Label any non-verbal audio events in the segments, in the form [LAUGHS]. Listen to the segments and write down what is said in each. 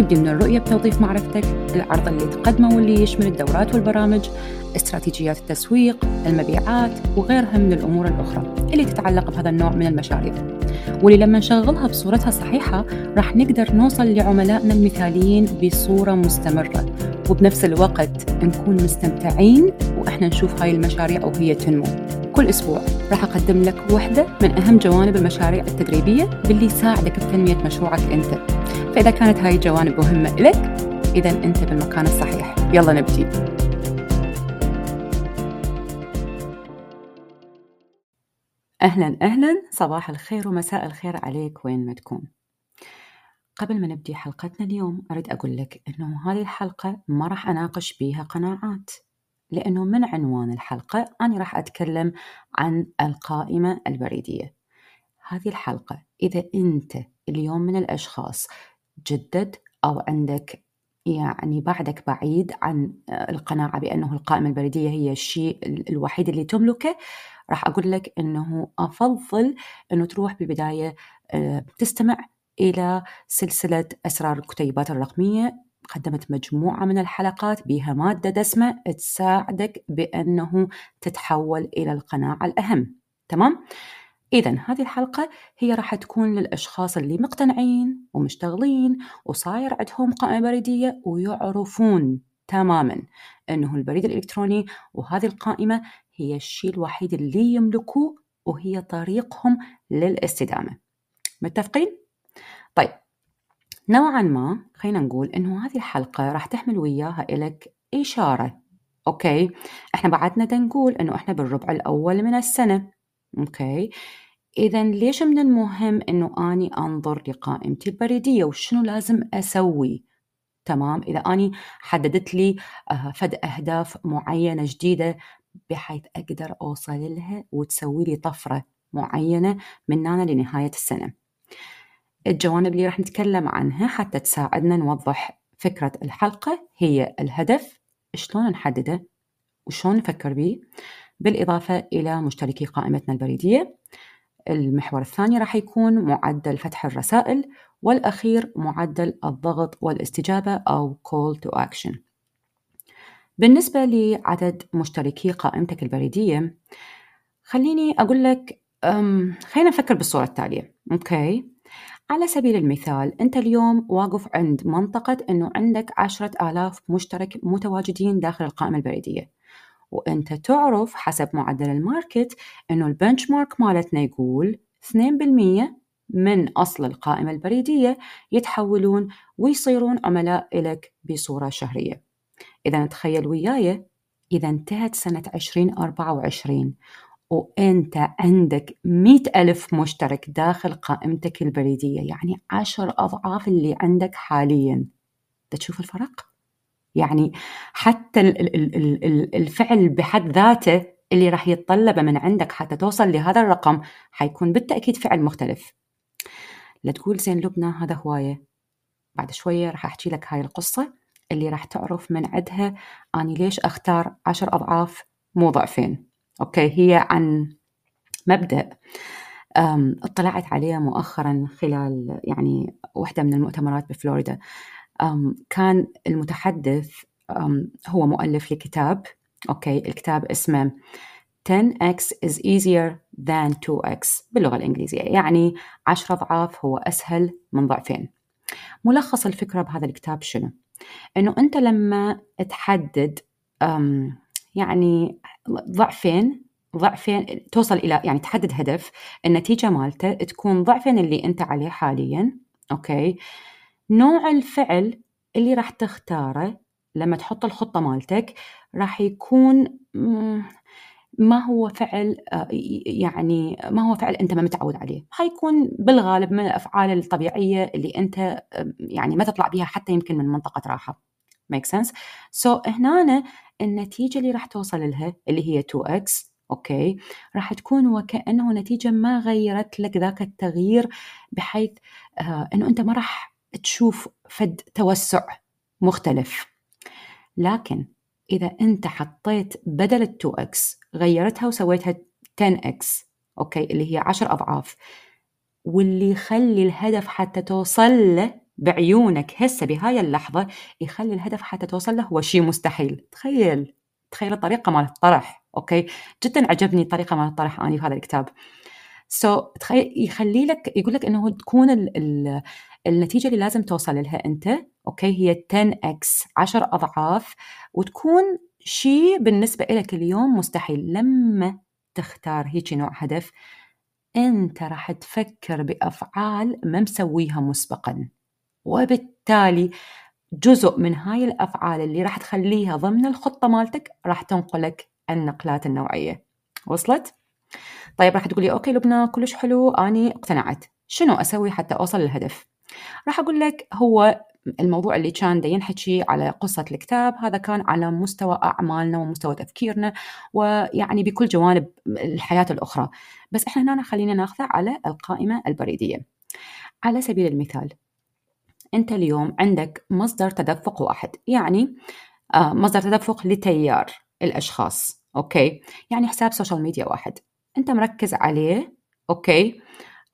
تبدي من الرؤية بتوظيف معرفتك العرض اللي تقدمه واللي يشمل الدورات والبرامج استراتيجيات التسويق المبيعات وغيرها من الأمور الأخرى اللي تتعلق بهذا النوع من المشاريع. واللي لما نشغلها بصورتها الصحيحة راح نقدر نوصل لعملائنا المثاليين بصورة مستمرة. وبنفس الوقت نكون مستمتعين وإحنا نشوف هاي المشاريع وهي تنمو. كل أسبوع راح أقدم لك واحدة من أهم جوانب المشاريع التدريبية باللي يساعدك بتنمية مشروعك أنت. فإذا كانت هاي الجوانب مهمة لك إذا أنت بالمكان الصحيح. يلا نبتدي أهلا أهلا. صباح الخير ومساء الخير عليك. وين ما تكون قبل ما نبدي حلقتنا اليوم أريد أقول لك أنه هذه الحلقة ما راح أناقش بيها قناعات. لأنه من عنوان الحلقة أنا راح أتكلم عن القائمة البريدية. هذه الحلقة إذا أنت اليوم من الأشخاص جدد أو عندك يعني بعدك بعيد عن القناعة بأنه القائمة البريدية هي الشيء الوحيد اللي تملكه راح أقول لك أنه أفضل أنه تروح بالبداية تستمع إلى سلسلة أسرار الكتيبات الرقمية قدمت مجموعة من الحلقات بها مادة دسمة تساعدك بأنه تتحول إلى القناعة الأهم تمام؟ إذا هذه الحلقة هي راح تكون للأشخاص اللي مقتنعين ومشتغلين وصاير عندهم قائمة بريدية ويعرفون تماما أنه البريد الإلكتروني وهذه القائمة هي الشيء الوحيد اللي يملكوه وهي طريقهم للاستدامة متفقين؟ طيب نوعا ما خلينا نقول إنه هذه الحلقة راح تحمل وياها إلك إشارة. okay؟ إحنا بعدنا نقول إنه إحنا بالربع الأول من السنة. okay؟ إذا ليش من المهم إنه أني أنظر لقائمتي البريدية؟ وشنو لازم أسوي؟ تمام؟ إذا أني حددت لي فد أهداف معينة جديدة بحيث أقدر أوصل لها وتسوي لي طفرة معينة من هنا لنهاية السنة. الجوانب اللي راح نتكلم عنها حتى تساعدنا نوضح فكرة الحلقة هي الهدف شلون نحدده وشلون نفكر به. بالإضافة إلى مشتركي قائمتنا البريدية المحور الثاني راح يكون معدل فتح الرسائل والأخير معدل الضغط والاستجابة أو call to action. بالنسبة لعدد مشتركي قائمتك البريدية خليني أقول لك خلينا نفكر بالصورة التالية. أوكي؟ على سبيل المثال أنت اليوم واقف عند منطقة أنه عندك عشرة آلاف مشترك متواجدين داخل القائمة البريدية. وأنت تعرف حسب معدل الماركت أنه البنش مارك مالتنا يقول 2% من أصل القائمة البريدية يتحولون ويصيرون عملاء إلك بصورة شهرية. إذا تخيل وياي إذا انتهت سنة 2024 وأنت عندك مئة ألف مشترك داخل قائمتك البريدية يعني عشر أضعاف اللي عندك حاليا. تشوف الفرق؟ يعني حتى الفعل بحد ذاته اللي راح يتطلبه من عندك حتى توصل لهذا الرقم حيكون بالتأكيد فعل مختلف. لا تقول زين لبنى هذا هواية. بعد شوية راح أحكي لك هاي القصة اللي راح تعرف من عدها أني ليش أختار عشر أضعاف مو ضعفين أوكي هي عن مبدأ اطلعت عليه مؤخرا خلال يعني واحدة من المؤتمرات بفلوريدا. كان المتحدث هو مؤلف لكتاب أوكي الكتاب اسمه 10x is easier than 2x باللغة الإنجليزية. يعني 10 أضعاف هو أسهل من ضعفين. ملخص الفكرة بهذا الكتاب شنو؟ إنه أنت لما تحدد يعني ضعفين ضعفين توصل إلى يعني تحدد هدف النتيجة مالته تكون ضعفين اللي أنت عليه حاليا okay؟ نوع الفعل اللي راح تختاره لما تحط الخطة مالتك راح يكون ما هو فعل آه، يعني ما هو فعل أنت ما متعود عليه. حيكون بالغالب من الأفعال الطبيعية اللي أنت يعني ما تطلع بها حتى يمكن من منطقة راحة. Make sense? So هنا النتيجة اللي راح توصل لها اللي هي 2x okay؟ راح تكون وكأنه نتيجة ما غيرت لك ذاك التغيير بحيث آه إنه أنت ما راح تشوف فد توسع مختلف. لكن إذا أنت حطيت بدل ال 2x غيرتها وسويتها 10x okay؟ اللي هي 10 أضعاف. واللي يخلي الهدف حتى توصل له بعيونك هسه بهاي اللحظة يخلي الهدف حتى توصل له هو شيء مستحيل. تخيل تخيل الطريقة مال الطرح okay؟ جدا عجبني الطريقة مال الطرح أني في هذا الكتاب. so so, تخيل يخلي لك يقول لك إنه تكون ال ال النتيجة اللي لازم توصل لها أنت okay؟ هي 10x 10 أضعاف وتكون شيء بالنسبة لك اليوم مستحيل. لما تختار هيك نوع هدف أنت راح تفكر بأفعال ما مسويها مسبقا. وبالتالي جزء من هاي الأفعال اللي راح تخليها ضمن الخطة مالتك راح تنقلك النقلات النوعية. وصلت؟ طيب راح تقولي أوكي لبنى كلش حلو أني اقتنعت. شنو أسوي حتى أوصل للهدف؟ راح أقول لك هو الموضوع اللي كان دا ينحكي على قصة الكتاب هذا كان على مستوى أعمالنا ومستوى تفكيرنا ويعني بكل جوانب الحياة الأخرى. بس إحنا هنا خلينا ناخذه على القائمة البريدية. على سبيل المثال أنت اليوم عندك مصدر تدفق واحد يعني آه، مصدر تدفق لتيار الأشخاص okay؟ يعني حساب social media واحد. أنت مركز عليه okay؟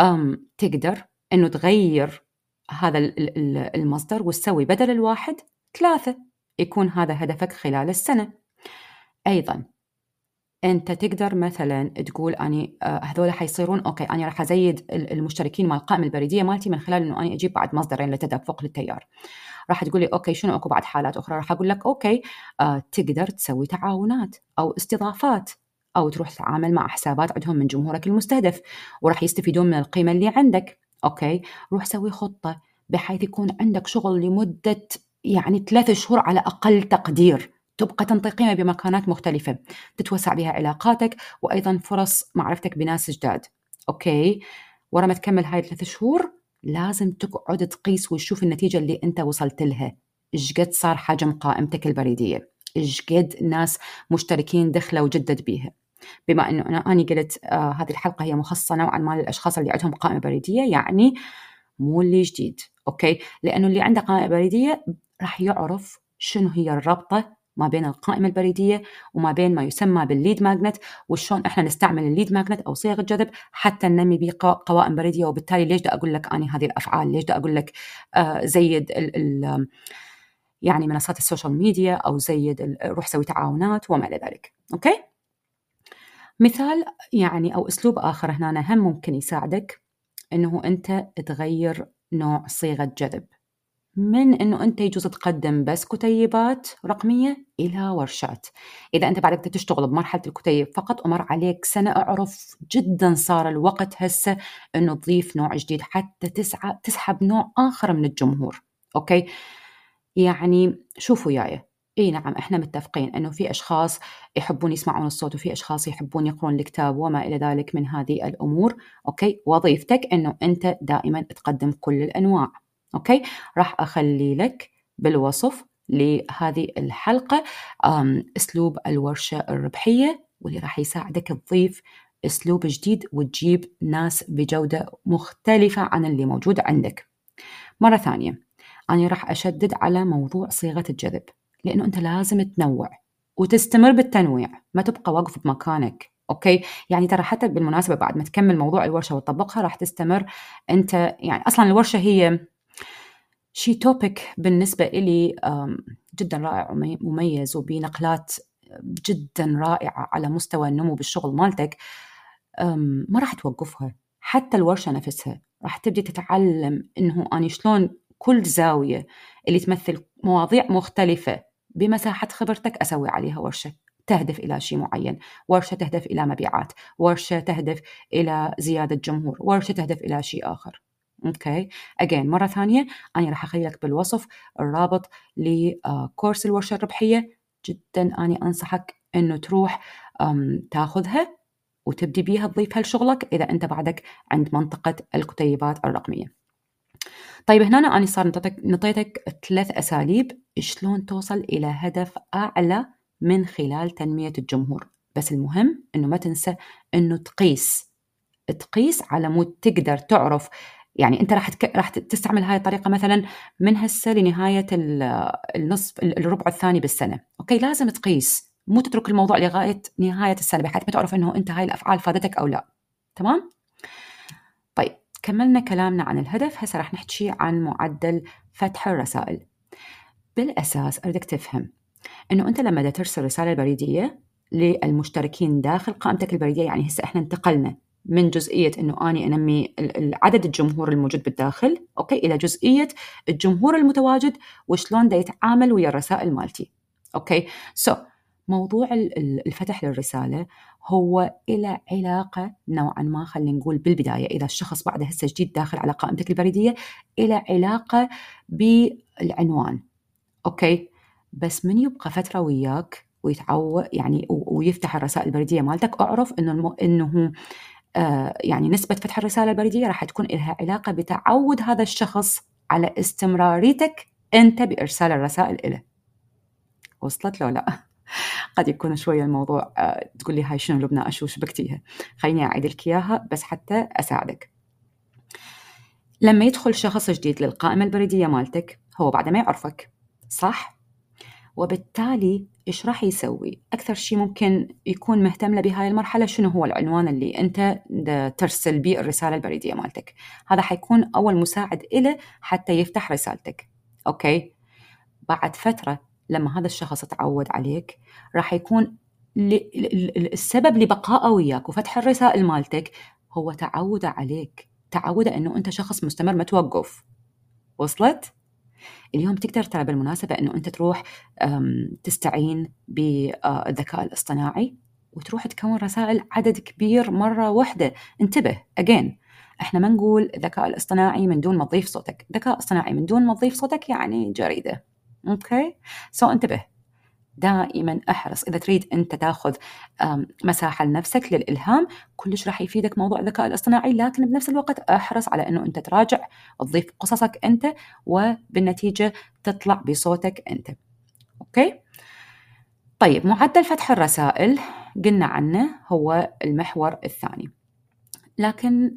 أم تقدر أنه تغير هذا المصدر وتسوي بدل الواحد ثلاثة يكون هذا هدفك خلال السنة. أيضا أنت تقدر مثلا تقول أني آه، هذول حيصيرون okay أنا راح أزيد المشتركين مال القائمة البريدية مالتي من خلال إنه أنا أجيب بعد مصدرين للتدفق للتيار. راح تقولي okay شنو أكو بعد حالات أخرى؟ راح أقول لك okay آه تقدر تسوي تعاونات أو استضافات أو تروح تتعامل مع حسابات عندهم من جمهورك المستهدف وراح يستفيدون من القيمة اللي عندك. okay روح سوي خطة بحيث يكون عندك شغل لمدة يعني ثلاث شهور على أقل تقدير. تبقى تنطي قيمة بمكانات مختلفة تتوسع بها علاقاتك وأيضا فرص معرفتك بناس جداد. okay؟ ورا ما تكمل هاي الثلاث شهور لازم تقعد تقيس وتشوف النتيجة اللي أنت وصلت لها. إيش قد صار حجم قائمتك البريدية؟ إيش قد ناس مشتركين دخلوا وجدد بيها؟ بما إنه أنا اني قلت آه هذه الحلقة هي مخصصة نوعا ما للأشخاص اللي عندهم قائمة بريدية يعني مو اللي جديد. okay؟ لأنه اللي عنده قائمة بريدية راح يعرف شنو هي الربطه ما بين القائمة البريدية وما بين ما يسمى بال lead magnet وشلون إحنا نستعمل ال lead magnet أو صيغ الجذب حتى ننمي به قوائم بريدية. وبالتالي ليش دا أقول لك اني هذه الأفعال؟ ليش دا أقول لك آه زيد ال ال يعني منصات ال social media أو زيد روح سوي تعاونات وما إلى ذلك. okay؟ مثال يعني أو أسلوب آخر هنا هم ممكن يساعدك إنه أنت تغير نوع صيغة جذب. من إنه أنت يجوز تقدم بس كتيبات رقمية إلى ورشات. إذا أنت بعدك تشتغل بمرحلة الكتيب فقط ومر عليك سنة أعرف جدا صار الوقت هسه إنه تضيف نوع جديد حتى تسعى تسحب نوع آخر من الجمهور. okay؟ يعني شوفوا وياي. إي نعم إحنا متفقين إنه في أشخاص يحبون يسمعون الصوت وفي أشخاص يحبون يقرون الكتاب وما إلى ذلك من هذه الأمور. okay؟ وظيفتك إنه أنت دائما تقدم كل الأنواع. okay؟ راح أخلي لك بالوصف لهذه الحلقة أسلوب الورشة الربحية واللي راح يساعدك تضيف أسلوب جديد وتجيب ناس بجودة مختلفة عن اللي موجود عندك. مرة ثانية أنا راح أشدد على موضوع صيغة الجذب لأنه أنت لازم تنوع وتستمر بالتنويع ما تبقى واقف بمكانك أوكي؟ يعني ترى حتى بالمناسبة بعد ما تكمل موضوع الورشة وتطبقها راح تستمر أنت يعني أصلا الورشة هي شي توبيك بالنسبة إلي جدا رائع ومميز وبنقلات جدا رائعة على مستوى النمو بالشغل مالتك ما راح توقفها. حتى الورشة نفسها راح تبدي تتعلم إنه أنا شلون كل زاوية اللي تمثل مواضيع مختلفة بمساحة خبرتك أسوي عليها ورشة. تهدف إلى شيء معين. ورشة تهدف إلى مبيعات. ورشة تهدف إلى زيادة جمهور. ورشة تهدف إلى شيء آخر. أوكي. اجين مرة ثانية أنا راح أخلي لك بالوصف الرابط لكورس الورشة الربحية. جدا أنا أنصحك إنه تروح تاخذها وتبدي بيها تضيفها لشغلك إذا أنت بعدك عند منطقة الكتيبات الرقمية. طيب هنا أنا صار نطيتك, نطيتك ثلاث أساليب شلون توصل إلى هدف أعلى من خلال تنمية الجمهور. بس المهم أنه ما تنسى أنه تقيس تقيس على مود تقدر تعرف يعني أنت راح تك... راح تستعمل هاي الطريقة مثلا من هسه لنهايه النصف الربع الثاني بالسنة. okay لازم تقيس. مو تترك الموضوع لغاية نهاية السنة بحيث ما تعرف إنه أنت هاي الأفعال فادتك أو لا. تمام؟ طيب كملنا كلامنا عن الهدف. هسه راح نحكي عن معدل فتح الرسائل. بالأساس أريدك تفهم إنه أنت لما ترسل رسالة بريديه للمشتركين داخل قائمتك البريدية يعني هسه إحنا انتقلنا من جزئية أنه أني أنمي عدد الجمهور الموجود بالداخل okay؟ إلى جزئية الجمهور المتواجد وشلون دا يتعامل ويا الرسائل مالتي okay؟ so, موضوع الفتح للرسالة هو إلى علاقة نوعا ما خلينا نقول بالبداية إذا الشخص بعد هسه جديد داخل على قائمتك البريدية إلى علاقة بالعنوان أوكي؟ بس من يبقى فترة وياك ويتعود يعني ويفتح الرسائل البريدية مالتك أعرف إنه الم... آه يعني نسبة فتح الرسالة البريدية راح تكون لها علاقة بتعود هذا الشخص على استمراريتك أنت بإرسال الرسائل إليه وصلت له لا؟ [LAUGHS] قد يكون شوية الموضوع آه تقول لي هاي شنو لبنى أشو شبكتيها خليني أعيد لك إياها بس حتى أساعدك. لما يدخل شخص جديد للقائمة البريدية مالتك هو بعد ما يعرفك صح؟ وبالتالي إيش راح يسوي؟ أكثر شيء ممكن يكون مهتم له بهاي المرحلة شنو هو العنوان اللي أنت ترسل به الرسالة البريدية مالتك هذا حيكون أول مساعد إله حتى يفتح رسالتك أوكي؟ بعد فترة لما هذا الشخص تعود عليك راح يكون السبب لبقائه وياك وفتح الرسائل مالتك هو تعوده عليك تعوده إنه أنت شخص مستمر ما توقف وصلت؟ اليوم تقدر ترى بالمناسبة أنه أنت تروح تستعين بالذكاء الاصطناعي وتروح تكون رسائل عدد كبير مرة واحدة. انتبه again إحنا ما نقول الذكاء الاصطناعي من دون ما تضيف صوتك. ذكاء اصطناعي من دون ما تضيف صوتك يعني جريدة. okay so انتبه. دائما أحرص. إذا تريد انت تاخذ مساحة لنفسك للإلهام كلش راح يفيدك موضوع الذكاء الاصطناعي لكن بنفس الوقت أحرص على إنه أنت تراجع تضيف قصصك أنت وبالنتيجة تطلع بصوتك أنت. أوكي؟ طيب معدل فتح الرسائل قلنا عنه هو المحور الثاني. لكن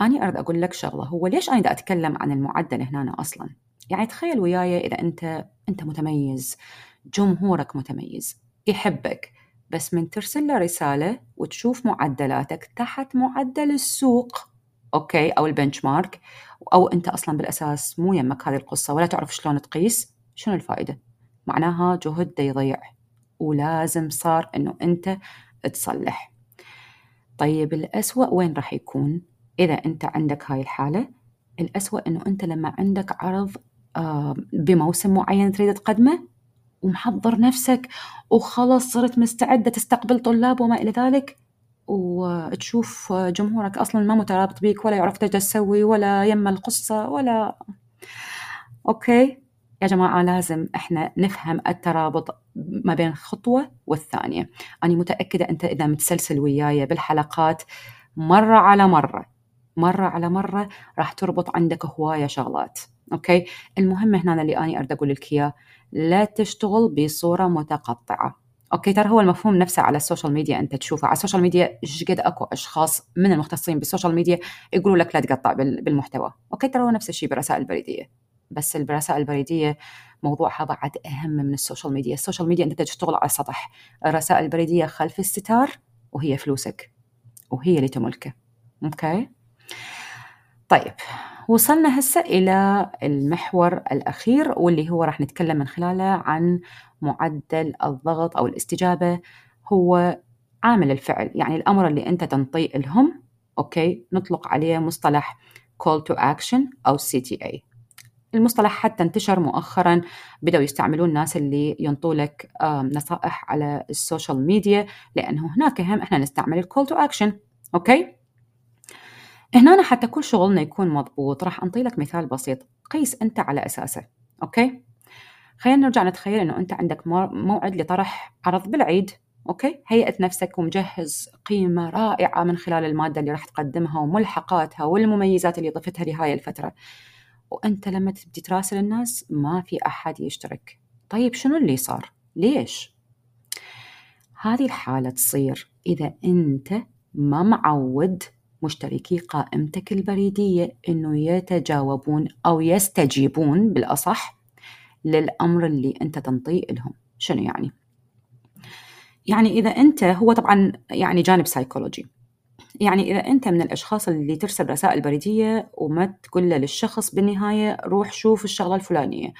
أنا أريد أقول لك شغلة. هو ليش أنا دا أتكلم عن المعدل هنا أصلا؟ يعني تخيل وياي إذا أنت أنت متميز جمهورك متميز يحبك. بس من ترسل له رسالة وتشوف معدلاتك تحت معدل السوق أوكي أو البنش مارك أو أنت أصلا بالأساس مو يمك هذه القصة ولا تعرف شلون تقيس شنو الفائدة؟ معناها جهد يضيع ولازم صار أنه أنت تصلح. طيب الأسوأ وين راح يكون؟ إذا أنت عندك هاي الحالة الأسوأ أنه أنت لما عندك عرض آه، بموسم معين تريد تقدمه ومحضر نفسك وخلص صرت مستعدة تستقبل طلاب وما إلى ذلك وتشوف جمهورك أصلا ما مترابط بيك ولا يعرف إيش تسوي ولا يم القصة ولا أوكي؟ يا جماعة لازم إحنا نفهم الترابط ما بين خطوة والثانية. أنا متأكدة أنت إذا متسلسل وياي بالحلقات مرة على مرة مرة على مرة راح تربط عندك هواية شغلات. okay؟ المهم هنا اللي أنا أريد أقول لك إياه لا تشتغل بصورة متقطعة. okay ترى هو المفهوم نفسه على ال social media أنت تشوفه. على ال social media قد أكو أشخاص من المختصين بال social media يقولوا لك لا تقطع بالمحتوى. okay ترى هو نفس الشيء بالرسائل البريديه بس الرسائل البريدية موضوعها بعد أهم من ال social media. ال social media أنت تشتغل على السطح. الرسائل البريديه خلف الستار وهي فلوسك. وهي اللي تملكه. okay؟ طيب. وصلنا هسه إلى المحور الأخير واللي هو راح نتكلم من خلاله عن معدل الضغط أو الاستجابة هو عامل الفعل. يعني الأمر اللي أنت تنطيه لهم okay نطلق عليه مصطلح call to action أو CTA المصطلح حتى انتشر مؤخرا بدأوا يستعملون الناس اللي ينطوا لك نصائح على ال social media لأنه هناك هم إحنا نستعمل ال call to action okay؟ هنا حتى كل شغلنا يكون مضبوط. راح أنطي لك مثال بسيط. قيس أنت على أساسه okay؟ خلينا نرجع نتخيل أنه أنت عندك موعد لطرح عرض بالعيد okay؟ هيئت نفسك ومجهز قيمة رائعة من خلال المادة اللي راح تقدمها وملحقاتها والمميزات اللي ضفتها لهاي الفترة. وأنت لما تبدي تراسل الناس ما في أحد يشترك. طيب شنو اللي صار؟ ليش؟ هذه الحالة تصير إذا أنت ما معود مشتركي قائمتك البريدية إنه يتجاوبون أو يستجيبون بالأصح للأمر اللي أنت تنطيه لهم شنو يعني؟ يعني إذا أنت هو طبعا يعني جانب سايكولوجي يعني إذا أنت من الأشخاص اللي ترسل رسائل بريدية وما تقول له للشخص بالنهاية روح شوف الشغلة الفلانية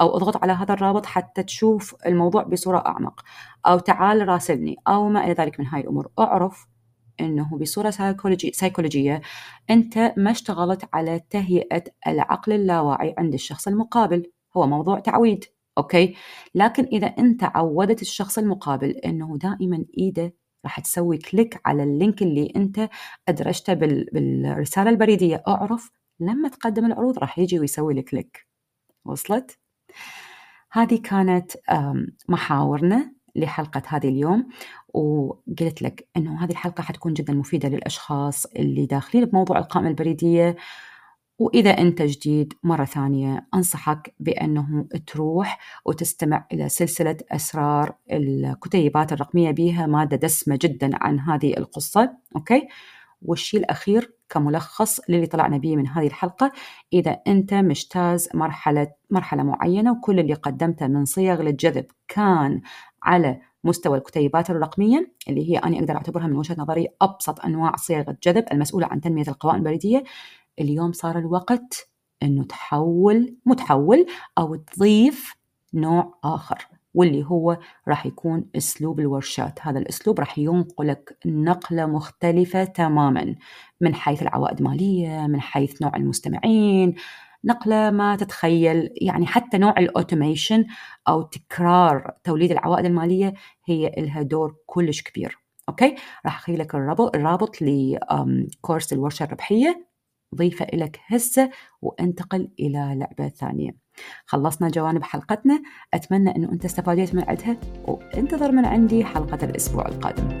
أو اضغط على هذا الرابط حتى تشوف الموضوع بصورة أعمق أو تعال راسلني أو ما إلى ذلك من هاي الأمور. أعرف أنه بصورة سيكولوجي سيكولوجية أنت ما اشتغلت على تهيئة العقل اللاواعي عند الشخص المقابل. هو موضوع تعويد okay؟ لكن إذا أنت عودت الشخص المقابل أنه دائما إيده راح تسوي click على ال link اللي أنت أدرجته بالرسالة البريدية. أعرف لما تقدم العروض راح يجي ويسوي ال click وصلت؟ هذه كانت محاورنا. لحلقة هذه اليوم وقلت لك أنه هذه الحلقة حتكون جدا مفيدة للأشخاص اللي داخلين بموضوع القائمة البريدية وإذا أنت جديد مرة ثانية أنصحك بأنه تروح وتستمع إلى سلسلة أسرار الكتيبات الرقمية بها مادة دسمة جدا عن هذه القصة okay؟ والشيء الأخير كملخص للي طلعنا به من هذه الحلقة. إذا أنت مجتاز مرحلة مرحلة معينة وكل اللي قدمته من صيغ للجذب كان على مستوى الكتيبات الرقمية اللي هي أنا أقدر أعتبرها من وجهة نظري أبسط أنواع صيغ الجذب المسؤولة عن تنمية القوائم البريدية اليوم صار الوقت أنه تحول متحول أو تضيف نوع آخر. واللي هو راح يكون أسلوب الورشات. هذا الأسلوب راح ينقلك نقلة مختلفة تماما من حيث العوائد المالية من حيث نوع المستمعين نقلة ما تتخيل. يعني حتى نوع ال automation أو تكرار توليد العوائد المالية هي لها دور كلش كبير. okay؟ راح أخلي لك الرابط لكورس الورشة الربحية. ضيفه لك هسه وانتقل إلى لعبة ثانية. خلصنا جوانب حلقتنا. أتمنى أنه أنت استفاديت من عدها وانتظر من عندي حلقة الأسبوع القادم.